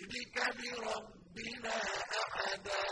نشرك بربنا أحدا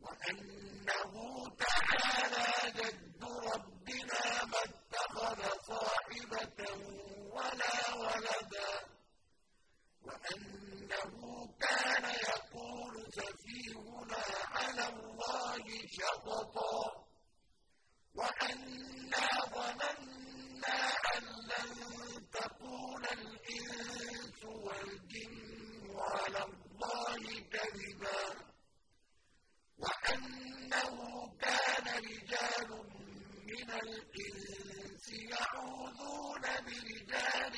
وأنه تعالى جد ربنا ما اتخذ صاحبة ولا ولدا وأنه كان يقول سفيهنا على الله شططا الإنس يعوذون برجال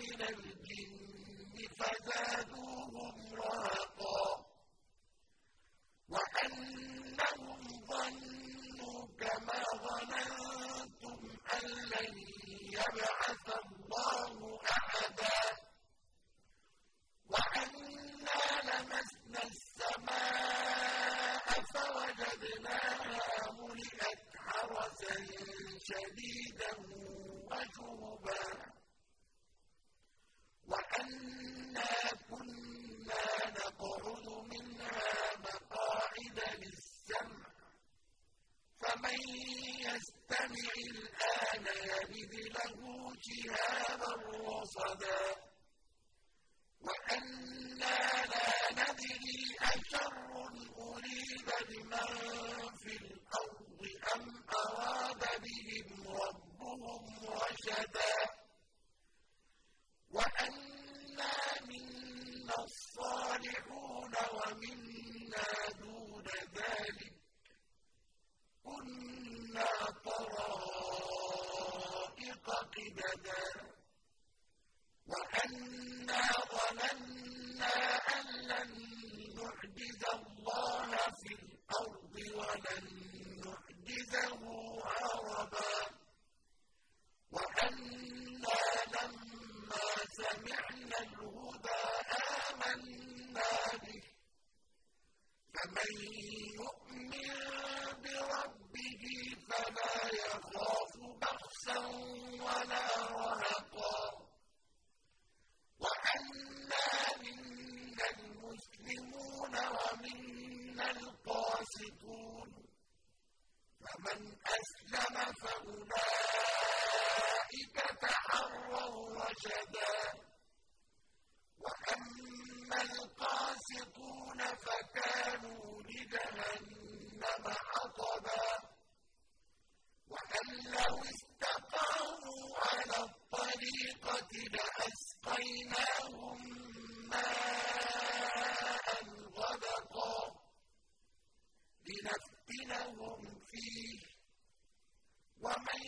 من الجن فزادوهم رهقا وأنهم ظنوا كما ظننتم أن لن يبعثوا سَمِعِ الْآنَ يَجِدْ لَهُ رَّصَدًا. وَأَنَّا لَا نَدْرِي أَشَرٌّ أُرِيدَ بِمَن المسلمون ومنا القاسطون. فمن أسلم فأولئك تحروا رشدا. وأما القاسطون فكانوا لجهنم حطبا وأن لو استقاموا على الطريقة لأسقيناهم ماء لنفتنهم فيه. ومن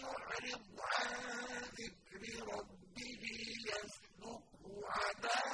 يعرض عن ذكر ربه يسلكه عذابا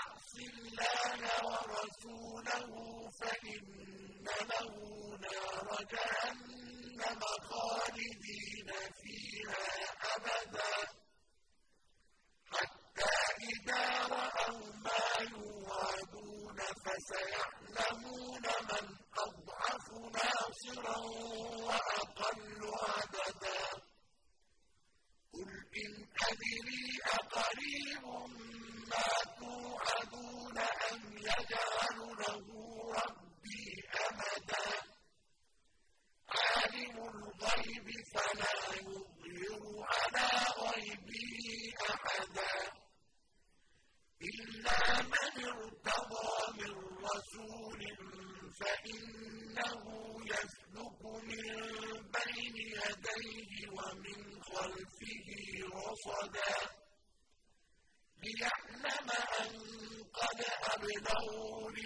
رَسُولَهُ فَإِنَّ لَهُ نَارَ جَهَنَّمَ خَالِدِينَ فِيهَا أَبَدًا. حَتَّىٰ إِذَا رَأَوْا مَا يُوعَدُونَ فَسَيَعْلَمُونَ مَنْ أَضْعَفُ نَاصِرًا وَأَقَلُّ عَدَدًا. قُلْ إِنْ أَدْرِي أَقَرِيبٌ ما توعدون أم يجعل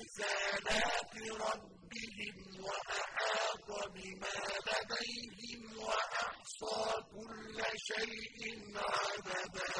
رسالات ربهم وأحاط بما لديهم وأحصى كل شيء عددا